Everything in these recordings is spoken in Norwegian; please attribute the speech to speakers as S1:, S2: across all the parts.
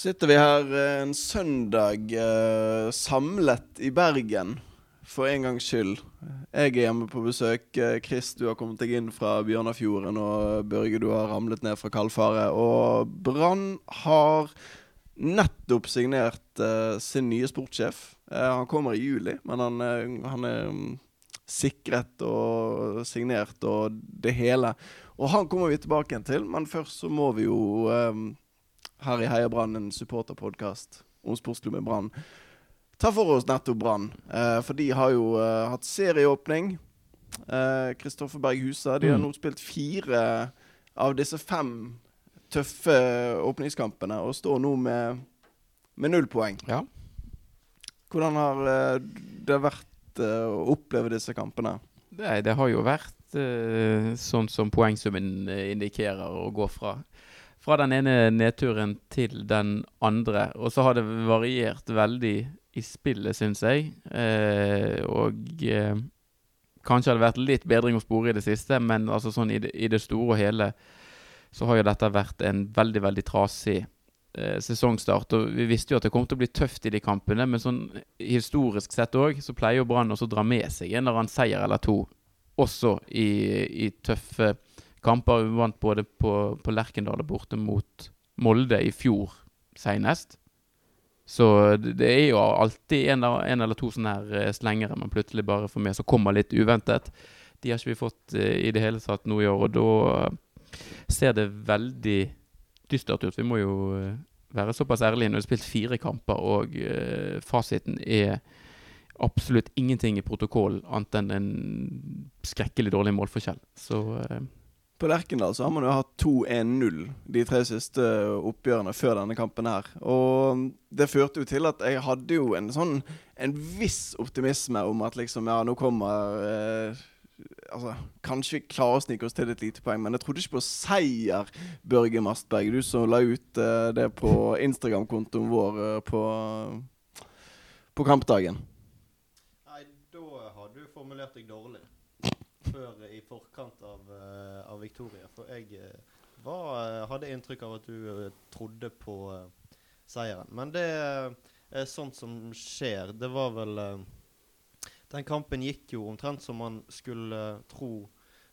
S1: sitter vi her eh, en søndag eh, samlet i Bergen for en gangs skyld. Jeg er hjemme på besøk. Eh, Chris, du har kommet deg inn fra Bjørnafjorden. Og Børge, du har ramlet ned fra Kalfaret. Og Brann har nettopp signert eh, sin nye sportssjef. Eh, han kommer i juli, men han, eh, han er mm, sikret og signert og det hele. Og han kommer vi tilbake igjen til, men først så må vi jo her i Heia Brann, en supporterpodkast om sportsklubben Brann, ta for oss nettopp Brann. Eh, for de har jo eh, hatt serieåpning. Kristoffer eh, Berg Husa. De har
S2: Mm.
S1: nå spilt fire av disse fem tøffe åpningskampene og står nå med, med null poeng.
S2: Ja.
S1: Hvordan har eh, det vært eh, å oppleve disse kampene?
S2: Nei, det har jo vært eh, sånn som poengsummen eh, indikerer, å gå fra, fra den ene nedturen til den andre. Og så har det variert veldig i spillet, syns jeg. Eh, og eh, kanskje har det vært litt bedring å spore i det siste, men altså sånn i det, i det store og hele så har jo dette vært en veldig, veldig trasig eh, sesongstart. Og vi visste jo at det kom til å bli tøft i de kampene, men sånn historisk sett òg, så pleier jo Brann også å dra med seg en eller annen seier eller to, også i, i tøffe kamper. Vi vant både på, på Lerkendal og borte mot Molde i fjor senest. Så det er jo alltid en, en eller to sånne her eh, slengere man plutselig bare får med, som kommer litt uventet. De har ikke vi fått eh, i det hele tatt nå i år, og da eh, ser det veldig dystert ut. Vi må jo være såpass ærlige. Nå har spilt fire kamper, og fasiten er absolutt ingenting i protokollen annet enn en skrekkelig dårlig målforskjell. Så
S1: På Lerkendal så har man jo hatt 2-1-0 de tre siste oppgjørene før denne kampen her. Og det førte jo til at jeg hadde jo en sånn en viss optimisme om at liksom Ja, nå kommer eh, Altså, kanskje vi klarer å snike oss til et lite poeng, men jeg trodde ikke på seier, Børge Mastberg. Du som la ut eh, det på Instagram-kontoen vår eh, på, på kampdagen.
S3: Nei, da har du formulert deg dårlig. Før i forkant av, eh, av Victoria. For jeg eh, var, eh, hadde inntrykk av at du trodde på seieren. Men det er sånt som skjer. Det var vel Den kampen gikk jo omtrent som man skulle tro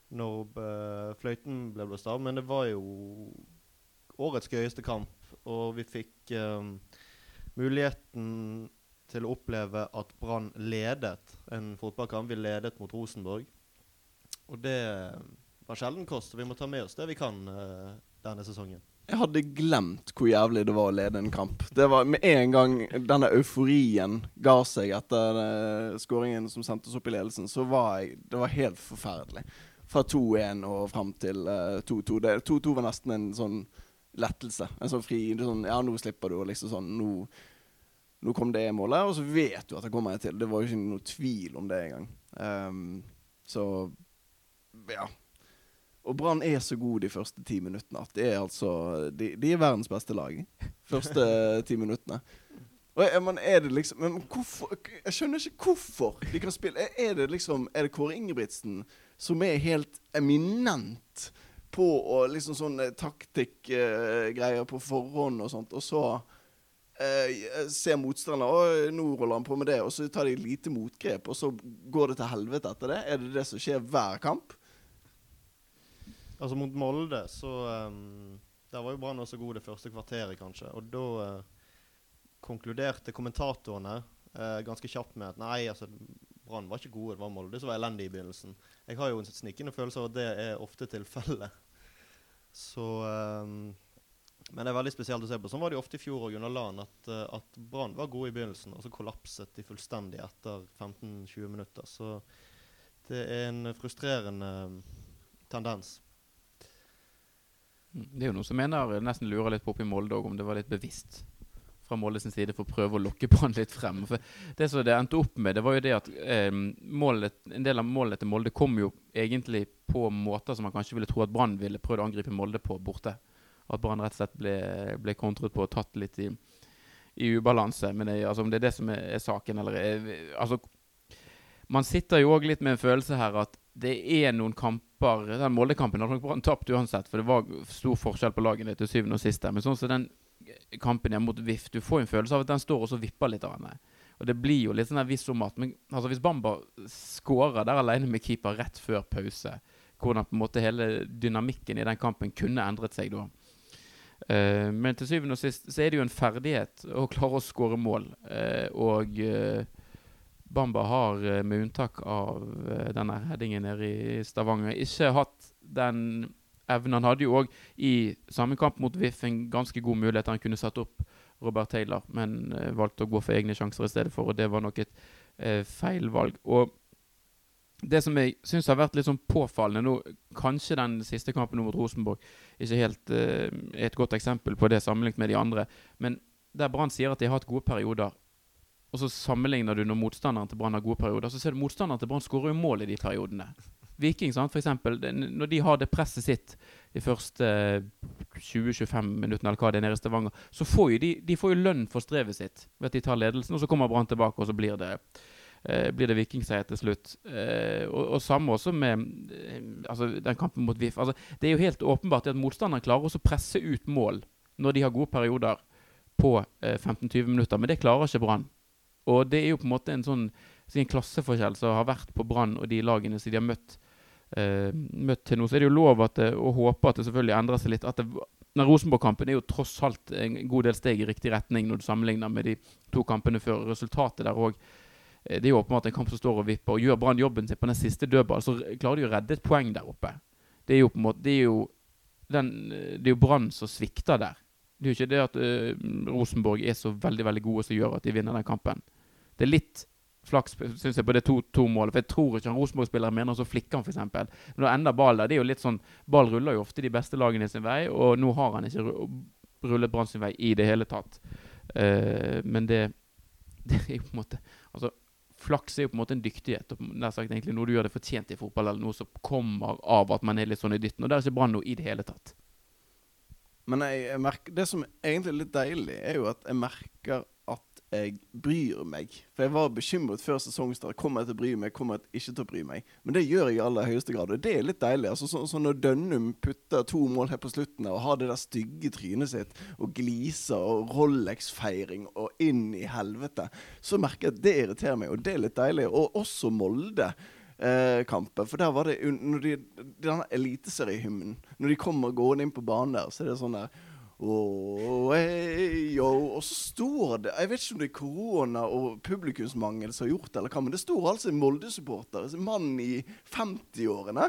S3: når fløyten ble blåst av, men det var jo årets gøyeste kamp, og vi fikk eh, muligheten til å oppleve at Brann ledet en fotballkamp. Vi ledet mot Rosenborg. Og det var sjelden kost. og Vi må ta med oss det vi kan uh, denne sesongen.
S1: Jeg hadde glemt hvor jævlig det var å lede en kamp. Det var Med en gang denne euforien ga seg etter uh, skåringen som sendte oss opp i ledelsen, så var jeg Det var helt forferdelig. Fra 2-1 og fram til eh, 2-2. Uh, 2-2 var nesten en sånn lettelse. En sånn fri sånn, Ja, nå slipper du, og liksom sånn Nå, nå kom det målet, og så vet du at det kommer en til. Det var jo ikke noe tvil om det engang. Um, så ja. Og Brann er så god de første ti minuttene at de er altså De, de er verdens beste lag. Første ti minuttene. Og men er det liksom Men hvorfor Jeg skjønner ikke hvorfor de kan spille. Er- det liksom Er det Kåre Ingebrigtsen som er helt eminent på å liksom sånne taktikkgreier på forhånd og sånt, og så uh, ser motstander Å, nå holder han på med det, og så tar de lite motgrep, og så går det til helvete etter det? Er det det som skjer hver kamp?
S3: Altså mot Molde, så um, Der var jo Brann også god det første kvarteret, kanskje. Og da uh, konkluderte kommentatorene uh, ganske kjapt med at nei, altså Brann var ikke gode, det var Molde som var elendig i begynnelsen. Jeg har jo en snikkende følelse av at det er ofte tilfellet. Så um, Men det er veldig spesielt å se på. Sånn var det jo ofte i fjor og under LAN, at, eh, at Brann var gode i begynnelsen, og så kollapset de fullstendig etter 15-20 minutter. Så det er en frustrerende um, tendens.
S2: Det er jo noen som mener, nesten lurer litt på oppe i Molde òg, om det var litt bevisst fra Molde sin side for å prøve å lokke Brann litt frem. For det som det endte opp med, det var jo det at eh, målet, en del av målene til Molde kom jo egentlig på måter som man kanskje ville tro at Brann ville prøvd å angripe Molde på borte. At Brann rett og slett ble, ble kontret på og tatt litt i, i ubalanse. Men det, altså, om det er det som er, er saken, eller er, Altså, man sitter jo òg litt med en følelse her at det er noen kamper Den Molde-kampen hadde nok Brann tapt uansett, for det var stor forskjell på lagene til syvende og siste. Men sånn som den kampen hjemme mot VIF. Du får en følelse av at den står og så vipper litt. av henne. Og det blir jo litt sånn der viss om at men, altså Hvis Bamba skårer der alene med keeper rett før pause, hvordan på en måte hele dynamikken i den kampen kunne endret seg da. Uh, men til syvende og sist så er det jo en ferdighet å klare å skåre mål. Uh, og eh, Bamba har, eh, med unntak av eh, denne headingen nede i Stavanger, ikke hatt den evnen. Han hadde jo òg i samme kamp mot VIF en ganske god mulighet. Han kunne satt opp Robert Taylor, men eh, valgte å gå for egne sjanser i stedet for, og det var nok et eh, feil valg. Og det som jeg syns har vært litt sånn påfallende nå, kanskje den siste kampen mot Rosenborg ikke helt eh, et godt eksempel på det sammenlignet med de andre, men der Brann sier at de har hatt gode perioder, og så sammenligner du når motstanderen til Brann har gode perioder, så ser du motstanderen til Brann skårer jo mål i de periodene. Viking, sant, for eksempel, når de har det presset sitt de første eh, 20-25 minuttene, eller hva det er nede i Stavanger, så får jo de, de får jo lønn for strevet sitt ved at de tar ledelsen, og så kommer Brann tilbake, og så blir det eh, blir det vikingseier til slutt. Eh, og, og samme også med eh, altså, den kampen mot VIF. Altså, det er jo helt åpenbart at motstanderen klarer også å presse ut mål når de har gode perioder på eh, 15-20 minutter, men det klarer ikke Brann. Og det er jo på en måte en sånn en klasseforskjell som har vært på Brann og de lagene som de har møtt, eh, møtt til nå. Så er det jo lov det, å håpe at det selvfølgelig endrer seg litt. At det, den Rosenborg-kampen er jo tross alt en god del steg i riktig retning når du sammenligner med de to kampene før. Resultatet der òg det er jo åpenbart en kamp som står og vipper. og Gjør Brann jobben sin på den siste dødballen, så klarer de å redde et poeng der oppe. Det er jo på en måte, det er jo, den, det er jo Brann som svikter der. Det er jo ikke det at uh, Rosenborg er så veldig veldig gode som gjør at de vinner den kampen. Det er litt flaks synes jeg, på det 2-2-målet. For jeg tror ikke han Rosenborg-spilleren mener så flikker han, f.eks. Da ender ball der. Det er jo litt sånn Ball ruller jo ofte de beste lagene sin vei, og nå har han ikke rullet Brann sin vei i det hele tatt. Uh, men det, det er jo på en måte Altså, flaks er jo på en måte en dyktighet, og nær sagt egentlig noe du gjør det fortjent i fotball, eller noe som kommer av at man er litt sånn i dytten. Og det er ikke Brann noe i det hele tatt.
S1: Men jeg, merker, det som egentlig er litt deilig, er jo at jeg merker jeg bryr meg. For jeg var bekymret før sesongstart. Kommer jeg til å bry meg? Kommer jeg ikke til å bry meg? Men det gjør jeg i aller høyeste grad, og det er litt deilig. Altså, så, så når Dønnum putter to mål her på slutten og har det der stygge trynet sitt og gliser og Rolex-feiring og inn i helvete, så merker jeg at det irriterer meg, og det er litt deilig. Og også Molde. Eh, kampen, for der var det når de, Denne eliteseriehymnen Når de kommer gående inn på banen der, så er det sånn der Og så står det Jeg vet ikke om det er korona og publikumsmangel som har gjort det, eller hva, men det står altså en Molde-supporter, en mann i 50-årene,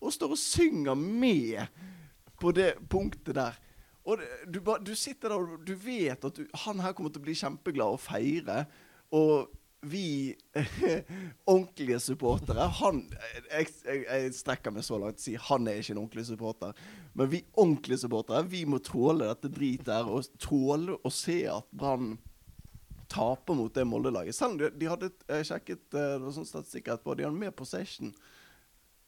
S1: og står og synger med på det punktet der. Og det, du, du, sitter der og du vet at du, han her kommer til å bli kjempeglad og feire. Og vi ordentlige supportere han, jeg, jeg, jeg, strekker meg så langt og sier han er ikke en ordentlig supporter. Men vi ordentlige supportere vi må tåle dette dritet her og tåle å se at Brann taper mot det Molde-laget. Selv om de, de hadde sjekket uh, det var sånn statistikk etterpå, de hadde mer possession.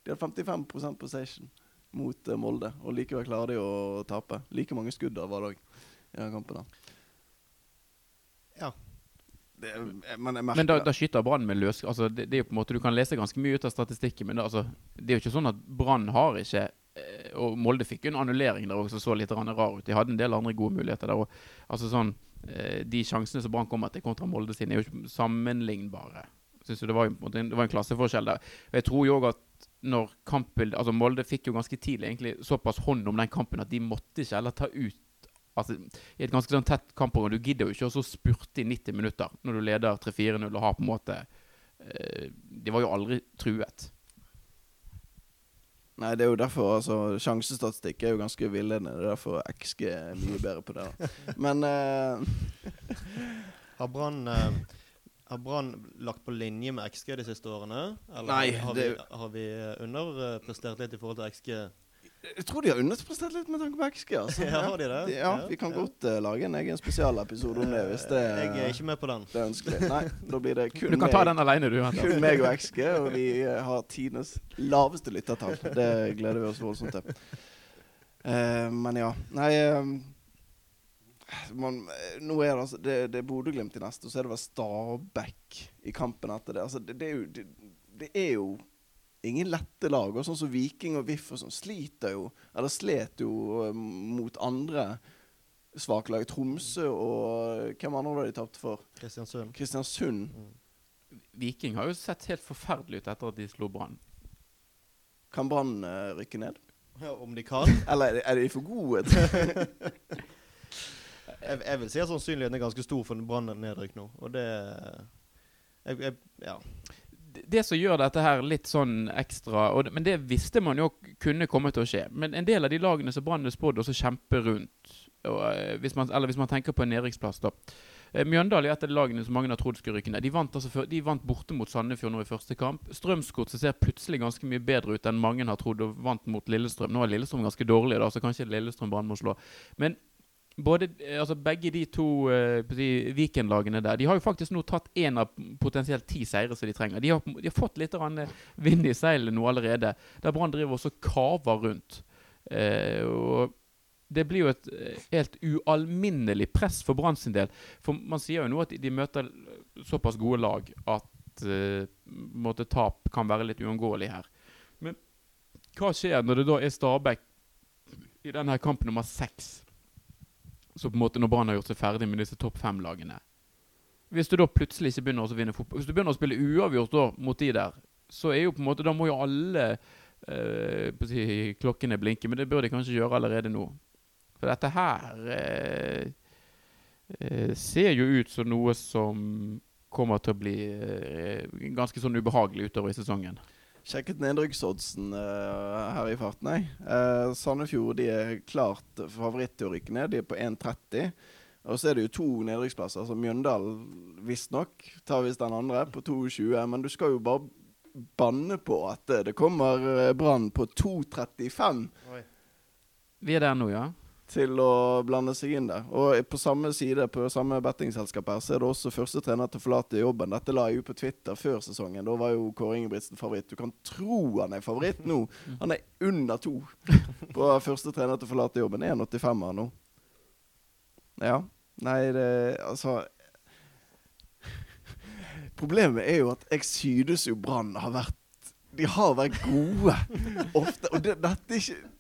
S1: De hadde 55% possession mot uh, Molde, og likevel klarer de å tape. Like mange skudd var det òg i den kampen. da.
S3: Ja,
S1: det, men,
S2: men da, da skyter Brann med løs... Altså, det, det, er jo på en måte, Du kan lese ganske mye ut av statistikken, men det, altså, det er jo ikke sånn at Brann har ikke eh, Og Molde fikk jo en annullering der også som så litt rar ut. De hadde en del andre gode muligheter der òg. Altså, sånn, eh, de sjansene som Brann kommer til kontra Molde sine, er jo ikke sammenlignbare. Synes det, var, det var en klasseforskjell der. Jeg tror jo òg at når kampbildet Altså Molde fikk jo ganske tidlig egentlig såpass hånd om den kampen at de måtte ikke heller ta ut altså, I et ganske sånn tett kampprogram Du gidder jo ikke å spurte i 90 minutter når du leder 3-4-0 og har på en måte eh, De var jo aldri truet.
S1: Nei, det er jo derfor altså, Sjansestatistikk er jo ganske villedende. Det er derfor XG er mye bedre på det. Men uh,
S3: Har Brann uh, har Brann lagt på linje med XG de siste årene? Eller
S1: Nei,
S3: har, vi, har vi underprestert litt i forhold til XG?
S1: Jeg tror de har underprestert litt med tanke på XG. Altså.
S3: Ja, har de det?
S1: De, ja, Vi kan ja. godt uh, lage en egen spesialepisode om det. hvis det
S3: Jeg er ikke med på den.
S1: Det er ønskelig. Nei, da blir det kun
S2: Du kan ta den alene, du.
S1: Kun meg og XG, og vi uh, har tidenes laveste lyttertall. Det gleder vi oss voldsomt til. Uh, men ja. Nei man, nå er det, altså, det, det er Bodø-Glimt i neste, og så er det vel Stabæk i kampen etter det. Altså, det, det, er jo, det, det er jo ingen lette lag. Og sånn som Viking og VIF og sånn sliter jo, eller slet jo um, mot andre svake lag. Tromsø og Hvem andre var de tapte for?
S3: Kristiansund.
S1: Kristiansund.
S3: Mm.
S2: Viking har jo sett helt forferdelig ut etter at de slo Brann.
S1: Kan Brann eh, rykke ned?
S3: Ja, om de kan?
S1: Eller er de- for gode?
S3: Jeg, jeg vil si at sannsynligheten er ganske stor for Brann nedrykk nå. Og det jeg, jeg, Ja.
S2: Det- som gjør dette her litt sånn ekstra og Men det visste man jo kunne komme til å skje. Men en del av de lagene som Brann er spådd også kjempe rundt, og, eh, hvis man, eller hvis man tenker på en nedrykksplass, da. Mjøndal Mjøndalen er et av de lagene som mange har trodd skulle rykke ned. De vant, altså, de vant borte mot Sandefjord nå i første kamp. Strømsgodset ser plutselig ganske mye bedre ut enn mange har trodd, og vant mot Lillestrøm. Nå er Lillestrøm ganske dårlig, da, så kanskje Lillestrøm Brann må slå. Men både, eh, altså begge de to si, Viken-lagene der De har jo faktisk nå tatt én av potensielt ti seire som de trenger. De har, de har fått litt eh, vind i seilene nå allerede. Der Brann driver også kaver rundt. Uh, og det blir jo et helt ualminnelig press for Brann sin del. For man sier jo nå at de, møter såpass gode lag at uh, måtte tap kan være litt uunngåelig her. Men hva skjer når det da er Stabæk i denne kamp nummer seks? Så på en måte når Brann har gjort seg ferdig med disse topp fem-lagene. Hvis du da plutselig ikke begynner å vinne fotball Hvis du begynner å spille uavgjort da mot de der, så er jo på en måte Da må jo alle eh, klokkene blinke, men det bør de kanskje gjøre allerede nå. For dette her eh, eh, ser jo ut som noe som kommer til å bli eh, ganske sånn ubehagelig utover i sesongen.
S1: Sjekket nedrykksoddsen uh, her i farten, jeg. Uh, Sandefjord de er klart favoritt til å rykke ned. De er på 1,30. Og så er det jo to nedrykksplasser. Altså Mjøndalen visstnok tar visst den andre på 2,20. Men du skal jo bare banne på at det kommer eh, Brann på 2,35
S2: Vi er der nå, ja.
S1: Til å blande seg inn der. Og på samme side, på samme bettingselskap her, så er det også første trener til å forlate jobben. Dette la jeg ut på Twitter før sesongen. Da var jo Kåre Ingebrigtsen favoritt. Du kan tro han er favoritt nå. Han er under to på første trener til å forlate jobben. 1,85-er nå. Ja. Nei, det Altså Problemet er jo at jeg synes jo Brann har vært De har vært gode ofte. Og det, dette er ikke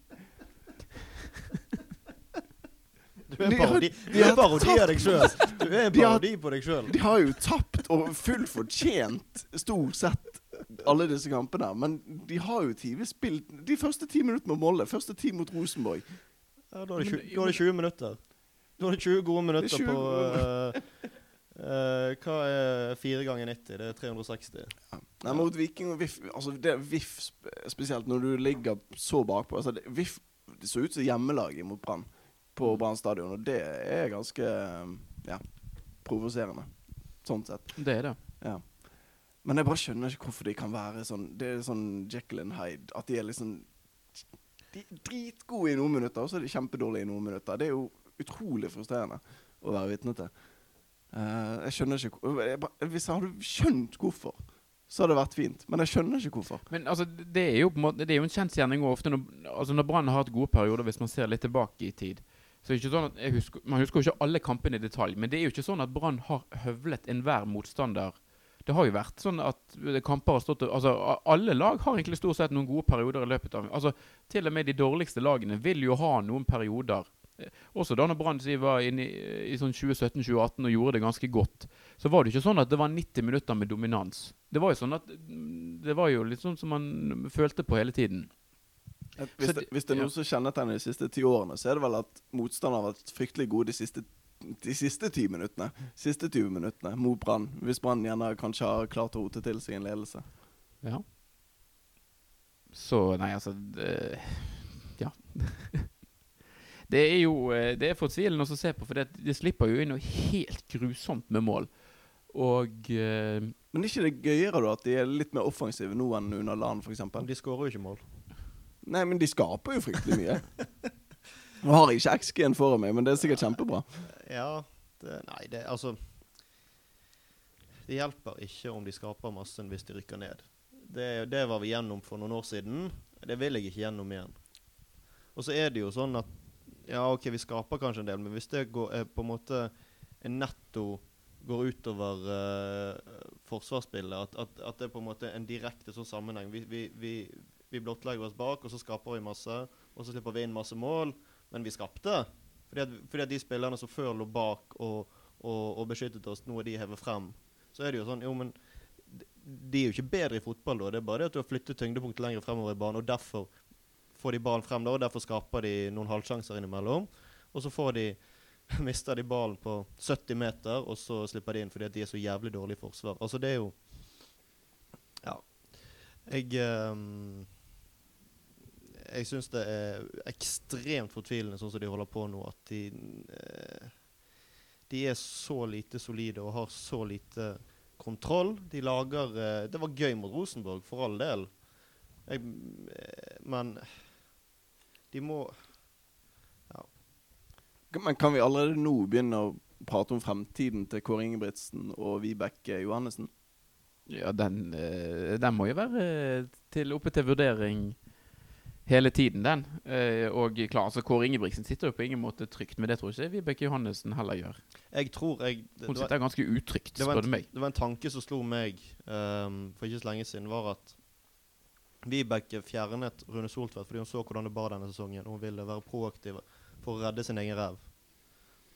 S3: Du er en parodi, du
S1: de
S3: er
S1: har
S3: parodi av deg sjøl. Du er en parodi på deg sjøl.
S1: De har jo tapt og fullt fortjent stort sett alle disse kampene. Men de har jo tidvis spilt de første ti minuttene mot Molle, Første ti mot Rosenborg.
S3: Ja, da har
S2: det
S3: 20, da har du 20 minutter. Da har det 20 gode minutter
S1: 20
S3: på uh, uh, Hva er 4 ganger 90? Det er 360.
S1: Nei, mot Viking og VIF Altså det er VIF spesielt når du ligger så bakpå. Altså det, VIF det så ut som hjemmelaget mot Brann på Brann stadion, og det er ganske ja, provoserende. Sånn sett.
S2: Det er det.
S1: Ja. Men jeg bare skjønner ikke hvorfor de kan være sånn Det er sånn Jekyll and Hyde. At de er liksom De er dritgode i noen minutter, og så er de kjempedårlige i noen minutter. Det er jo utrolig frustrerende å være vitne til. Uh, jeg skjønner ikke jeg bare, Hvis jeg hadde skjønt hvorfor, så hadde det vært fint. Men jeg skjønner ikke hvorfor.
S2: Men altså, det er jo på en måte Det er jo en kjensgjerning ofte når, altså når Brann har hatt gode perioder, hvis man ser litt tilbake i tid. Så ikke sånn at husker, Man husker jo ikke alle kampene i detalj, men det er jo ikke sånn at Brann har høvlet enhver motstander. Det har jo vært sånn at kamper har stått Altså, Alle lag har egentlig stort sett noen gode perioder i løpet av Altså, Til og med de dårligste lagene vil jo ha noen perioder. Også da når Brann var inne i, i sånn 2017-2018 og gjorde det ganske godt, så var det ikke sånn at det var 90 minutter med dominans. Det var jo sånn at mm, Det var jo litt sånn som man følte på hele tiden.
S1: Hvis det, hvis det er
S2: ja.
S1: noe som kjennetegner de siste ti årene, så er det vel at motstanderen har vært fryktelig gode de siste de siste ti minuttene. Siste 20 minuttene mot Brann. Hvis Brann gjerne kanskje har klart å rote til seg en ledelse.
S2: Ja. Så Nei, altså det, Ja. det er jo eh, Det er fortvilende å se på, for det, det slipper jo inn noe helt grusomt med mål. Og eh,
S1: Men er ikke det gøyere da at de er litt mer offensive nå enn under LAN f.eks.?
S3: De skårer jo ikke mål.
S1: Nei, men de skaper jo fryktelig mye. Nå har jeg ikke X-gen foran meg, men det er sikkert kjempebra.
S3: Ja det, Nei, det altså Det hjelper ikke om de skaper massen hvis de rykker ned. Det, det var vi gjennom for noen år siden. Det vil jeg ikke gjennom igjen. Og så er det jo sånn at Ja, OK, vi skaper kanskje en del, men hvis det går, er på en måte en netto går utover uh, forsvarsspillet, at, at, at det er på en måte en direkte sånn sammenheng Vi, vi, vi, vi blottlegger oss bak, og så skaper vi masse, og så slipper vi inn masse mål, men vi skapte. Fordi at, fordi at de spillerne som før lå bak og, og, og beskyttet oss, nå er de hevet frem. Så er det jo sånn Jo, men de- er jo ikke bedre i fotball da. Det er bare det at du har flyttet tyngdepunktet lenger fremover i banen, og derfor får de ballen frem da, og derfor skaper de noen halvsjanser innimellom. Og så får de mister de ballen på 70 meter, og så slipper de inn fordi de er så jævlig dårlig i forsvar. Altså, det er jo Ja. Jeg ehm, Jeg syns det er ekstremt fortvilende sånn som de holder på nå, at de eh, De er så lite solide og har så lite kontroll. De lager eh, Det var gøy mot Rosenborg, for all del. Jeg, eh, men de må
S1: Men kan vi allerede nå begynne å prate om fremtiden til Kåre Ingebrigtsen og Vibeke Johannessen?
S2: Ja, den, den må jo være til, oppe til vurdering hele tiden, den. Eh, og klar, altså Kåre Ingebrigtsen sitter jo på ingen måte trygt, men det tror ikke Vibeke Johannessen heller gjør.
S3: Jeg tror jeg det,
S2: Hun
S3: sitter var-
S2: ganske utrygt, spør du meg.
S3: Det var en tanke som slo meg um, for ikke så lenge siden, var at Vibeke fjernet Rune Soltvedt fordi hun så hvordan det bar denne sesongen. Hun ville være proaktiv for å redde sin egen ræv.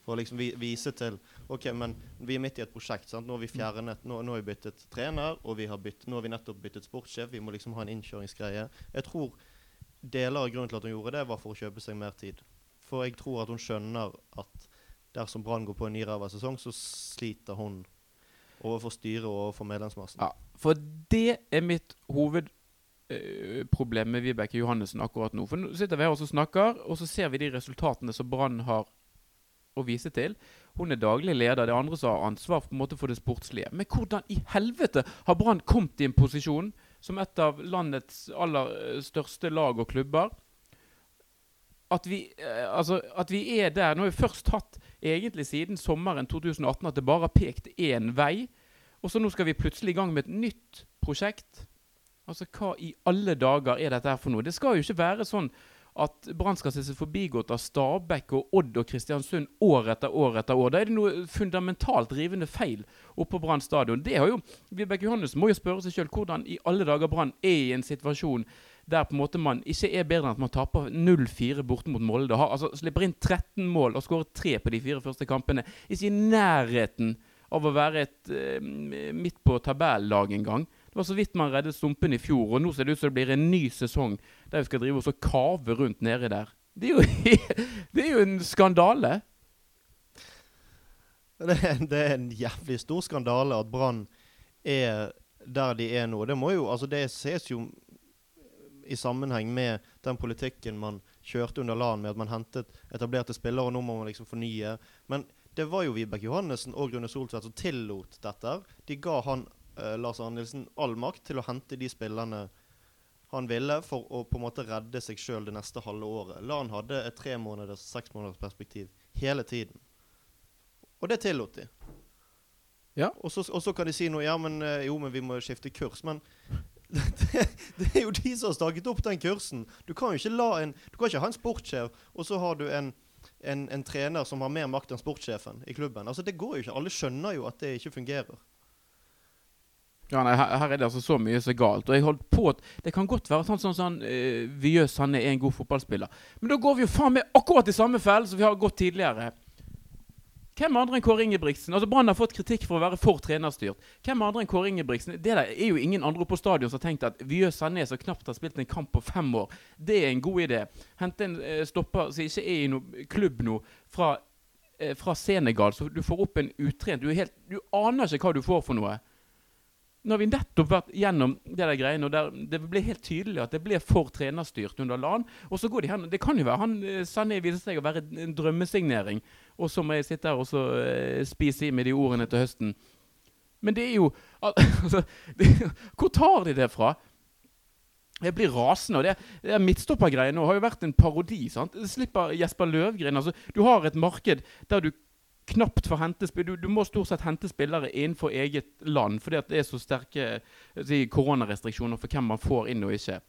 S3: For å liksom vi, vise til OK, men vi er midt i et prosjekt. sant? Nå har vi fjernet, nå, nå har vi byttet trener, og vi har bytt, nå har vi nettopp byttet sportssjef. Vi må liksom ha en innkjøringsgreie. Jeg tror deler av grunnen til at hun gjorde det, var for å kjøpe seg mer tid. For jeg tror at hun skjønner at dersom Brann går på en ny ræva sesong, så sliter hun overfor styret og overfor medlemsmassen.
S2: Ja, for det er mitt hovedproblem med Vibeke Johannessen akkurat nå. For nå sitter vi her og snakker, og så ser vi de resultatene som Brann har å vise til. Hun er daglig leder, det andre som har ansvar for, for det sportslige. Men hvordan i helvete har Brann kommet i en posisjon som et av landets aller eh, største lag og klubber? At vi, eh, altså, at vi er der Nå har vi først hatt egentlig siden sommeren 2018 at det bare har pekt én vei. Og så nå skal vi plutselig i gang med et nytt prosjekt. Altså, hva i alle dager er dette her for noe? Det skal jo ikke være sånn at Brann skal se seg forbigått av Stabæk og Odd og Kristiansund år etter år etter år. Da er det noe fundamentalt rivende feil oppe på Brann stadion. Vibeke Johannes må jo spørre seg sjøl hvordan i alle dager Brann er i en situasjon der på en måte man ikke er bedre enn at man taper 0-4 borte mot Molde. Altså, slipper inn 13 mål og skårer 3 på de fire første kampene. Ikke i nærheten av å være et eh, midt på tabellag engang. Det var så vidt man reddet stumpen i fjor, og nå ser det ut som det blir en ny sesong der vi skal drive oss og kave rundt nedi der. Det er jo, det er jo en skandale.
S3: Det er, det er en jævlig stor skandale at Brann er der de er nå. Det må jo, altså det ses jo i sammenheng med den politikken man kjørte under LAN, med at man hentet etablerte spillere, og nå må man liksom fornye. Men det var jo Vibeke Johannessen og Rune Soltvedt som tillot dette. De ga han eh, Lars Arne Nilsen all makt til å hente de spillerne han ville for å på en måte redde seg sjøl det neste halve året. LAN hadde et tre måneders, seks måneders perspektiv hele tiden. Og det tillot de.
S2: Ja.
S3: Og så, og så kan de si noe Ja, men eh, jo, men vi må skifte kurs. Men det, det er jo de som har staket opp den kursen. Du kan jo ikke la en Du kan ikke ha en sportssjef, og så har du en, en, en trener som har mer makt enn sportssjefen i klubben. Altså, det går jo ikke. Alle skjønner jo at det ikke fungerer.
S2: Ja, nei, her, her er det altså så mye som er galt. Og jeg holdt på at Det kan godt være sånn sånn, sånn uh, Vieux Sanne er en god fotballspiller. Men da går vi jo faen meg akkurat i samme fellen som vi har gått tidligere. Hvem andre enn Kåre Ingebrigtsen? Altså Brann har fått kritikk for å være for trenerstyrt. Hvem andre enn Kåre Ingebrigtsen? Det der er jo ingen andre på stadion som har tenkt at Vieux Sané, som knapt har spilt en kamp på fem år, det er en god idé. Hente en uh, stopper som ikke er i noen klubb nå, fra, uh, fra Senegal, så du får opp en utrent du, helt, du aner ikke hva du får for noe. Nå har vi nettopp vært gjennom det der greiene, og der det ble helt tydelig at det ble for trenerstyrt under LAN. Og så går de hen Det kan jo være han eh, Sané viser seg å være en drømmesignering, og så må jeg sitte her og så eh, spise i med de ordene til høsten. Men det er jo altså, det, Hvor tar de det fra? Jeg blir rasende. og Det, det midtstoppergreiene har jo vært en parodi. sant? Slipper Jesper Løvgren. altså, Du har et marked der du knapt får hente du, du må stort sett hente spillere innenfor eget land, fordi det er så sterke eh, si, koronarestriksjoner for hvem man får inn og ikke.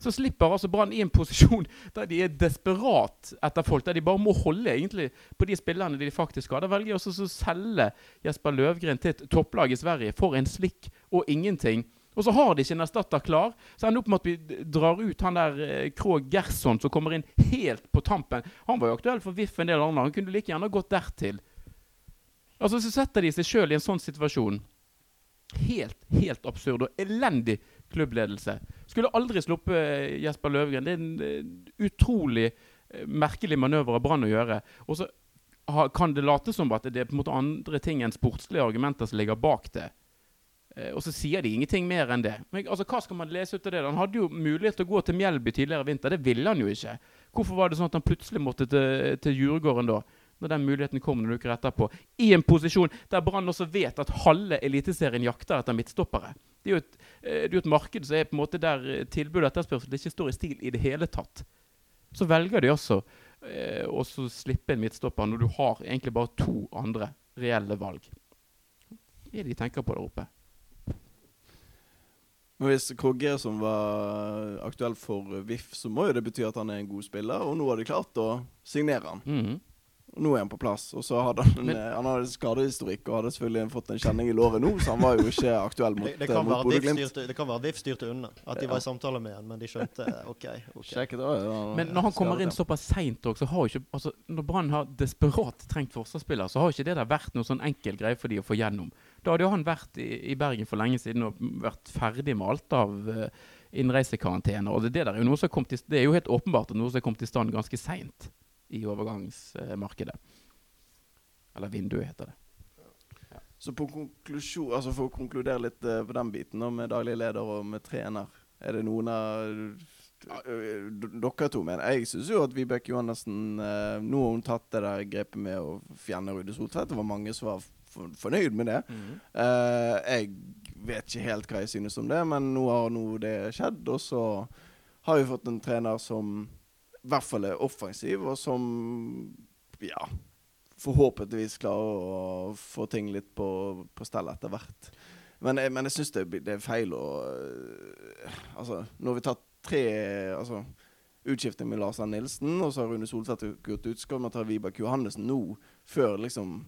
S2: Så slipper altså Brann i en posisjon der de er desperat etter folk. Der de bare må holde egentlig på de spillerne de faktisk har. Da velger de også å selge Jesper Løvgren til et topplag i Sverige for en slikk og ingenting. Og så har de ikke en erstatter klar. Så ender det opp med at vi drar ut han der Krogh Krog Gerson som kommer inn helt på tampen. Han var jo aktuell for VIF en del andre. Han kunne like gjerne gått dertil. Altså Så setter de seg sjøl i en sånn situasjon. Helt, helt absurd og elendig klubbledelse. Skulle aldri sluppet eh, Jesper Løvgren. Det er en eh, utrolig eh, merkelig manøver av Brann å gjøre. Og så kan det late som at det er på en måte andre ting enn sportslige argumenter som ligger bak det. Og så sier de ingenting mer enn det. Men altså, Hva skal man lese ut av det? Han hadde jo mulighet til å gå til Mjelby tidligere i vinter. Det ville han jo ikke. Hvorfor var det sånn at han plutselig måtte til, til Djurgården da? Når den muligheten kom noen uker etterpå. I en posisjon der Brann også vet at halve Eliteserien jakter etter midtstoppere. Det er jo et, eh, det er jo et marked som er på en måte der eh, tilbud og etterspørsel ikke står i stil i det hele tatt. Så velger de også eh, å slippe en midtstopper når du har egentlig bare to andre reelle valg. Hva er det de tenker på der oppe?
S1: Men hvis Krogge som var aktuell for VIF, så må jo det bety at han er en god spiller, og nå har de klart å signere han.
S2: Mm
S1: Og nå er han på plass. Og så hadde han, en,
S2: Men-
S1: han hadde skadehistorikk og hadde selvfølgelig fått en kjenning i låret nå, så han var jo ikke aktuell mot,
S3: Det, det
S1: eh, mot
S3: Bodø-Glimt. det kan være VIF styrte unna. At de
S1: Ja.
S3: var i samtale med han, men de skjønte OK.
S1: okay. Det, ja,
S2: Men når han kommer inn såpass seint òg, så har jo ikke altså, Når Brann har desperat trengt forsvarsspiller, så har jo ikke det der vært noe sånn enkel greie for de å få gjennom. Da hadde jo han vært i, i Bergen for lenge siden og vært ferdig med alt av uh, innreisekarantene. Og det, det der er jo noe som kom til, det er jo helt åpenbart at noe som er kommet i stand ganske seint i overgangsmarkedet. Eller vinduet, heter det.
S1: Så på konklusjon, altså for å konkludere litt eh, på den biten, med daglig leder og med trener, er det noen av eh, dere to mener Jeg syns jo at Vibeke Johannessen eh, Nå har hun tatt det der grepet med å fjerne Rude Soltvedt. Det var mange som var fornøyd med det. Eh, jeg vet ikke helt hva jeg synes om det, men nå har nå det skjedd. Og så har vi fått en trener som i hvert fall er offensiv, og som ja forhåpentligvis klarer å få ting litt på, på stell etter hvert. Men men jeg syns det, det er feil å øh, Altså, nå har vi tatt tre altså, utskifting med Lars Arne Nilsen, og så har Rune Soltvedt gått ut. Skal man ta Vibeke Johannessen nå, før liksom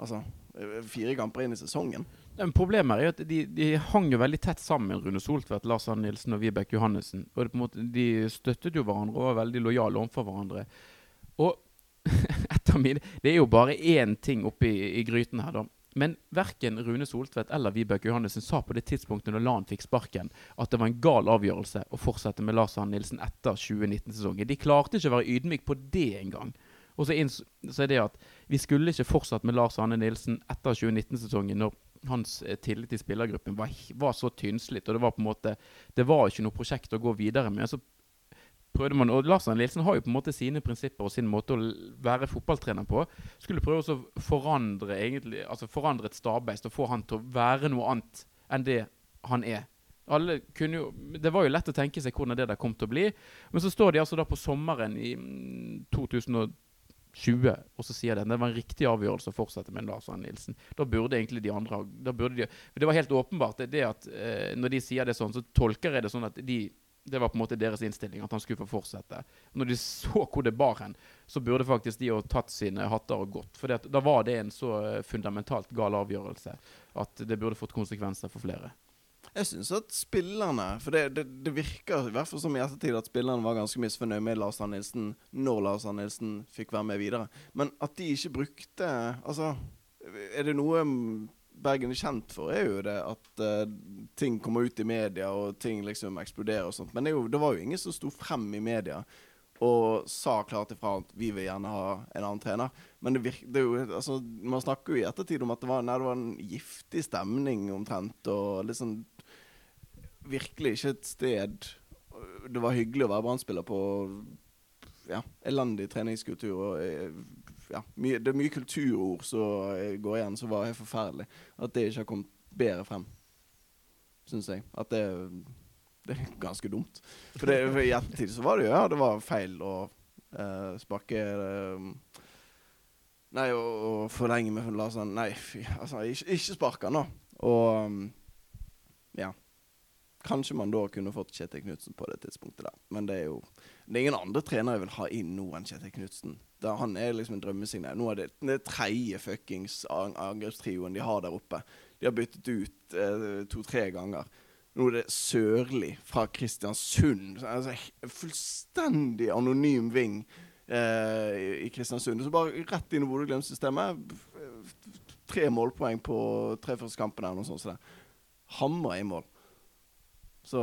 S1: Altså, øh, fire kamper inn i sesongen?
S2: Men problemet er jo at de, de hang jo veldig tett sammen, Rune Soltvedt, Lars Arne Nilsen og Vibeke Johannessen. Og på en måte, de støttet jo hverandre og var veldig lojale overfor hverandre. Og etter min, Det er jo bare én ting oppi i gryten her, da. Men verken Rune Soltvedt eller Vibeke Johannessen sa på det tidspunktet når Lan fikk sparken, at det var en gal avgjørelse å fortsette med Lars Arne Nilsen etter 2019-sesongen. De klarte ikke å være ydmyk på det engang. Og så, så er det at vi skulle ikke fortsatt med Lars Arne Nilsen etter 2019-sesongen når hans eh, tillit i spillergruppen var, var så tynnslitt, og det var på en måte Det var ikke noe prosjekt å gå videre med. Så prøvde man Og Lars Arne Nilsen har jo på en måte sine prinsipper og sin måte å være fotballtrener på. Skulle prøve å forandre egentlig Altså forandre et Stabæk og få han til å være noe annet enn det han er. Alle kunne jo, det var jo lett å tenke seg hvordan det der kom til å bli. Men så står de altså da på sommeren i mm, 2012 20, og så sier den det var en riktig avgjørelse å fortsette med Lars Arne Nilsen. Da burde egentlig de andre de, Det var helt åpenbart. Det, det at eh, Når de sier det sånn, så tolker jeg det sånn at de, det var på en måte deres innstilling, at han skulle få fortsette. Når de så hvor det bar hen, så burde faktisk de ha tatt sine hatter og gått. For da var det en så eh, fundamentalt gal avgjørelse at det burde fått konsekvenser for flere.
S1: Jeg syns at spillerne For det, det, det virker i hvert fall som i ettertid at spillerne var ganske misfornøyd med Lars Arne Nilsen når Lars Arne Nilsen fikk være med videre. Men at de ikke brukte Altså, er det noe Bergen er kjent for, er jo det at uh, ting kommer ut i media, og ting liksom eksploderer og sånt. Men det, jo, det var jo ingen som sto frem i media og sa klart ifra at vi vil gjerne ha en annen trener. Men det virker, det jo, altså, man snakker jo i ettertid om at det var, nei, det var en giftig stemning omtrent. Og liksom virkelig ikke et sted Det var hyggelig å være Brann-spiller på ja, elendig treningskultur. og eh, ja, mye, Det er mye kulturord som går igjen, som var helt forferdelig. At det ikke har kommet bedre frem, syns jeg. At det, det er ganske dumt. For, det, for i ettertid så var det jo ja, det var feil å uh, sparke uh, Nei, å, å forlenge med Larsen. Nei, fy, altså, ikke, ikke sparke han, da. Og um, ja. Kanskje man da kunne fått Kjetil Knutsen på det tidspunktet der. Men det er jo Det er ingen andre trenere jeg vil ha inn nå enn Kjetil Knutsen. Han er liksom en drømmesignal. Nå er det den tredje fuckings angrepstrioen de har der oppe. De har byttet ut eh, to-tre ganger. Nå er det Sørli fra Kristiansund. Altså, fullstendig anonym ving eh, i, Kristiansund. Så bare rett inn i Bodø-Glimt-systemet. Tre målpoeng på tre første kampene eller noe sånt. Så. Hamra i mål. Så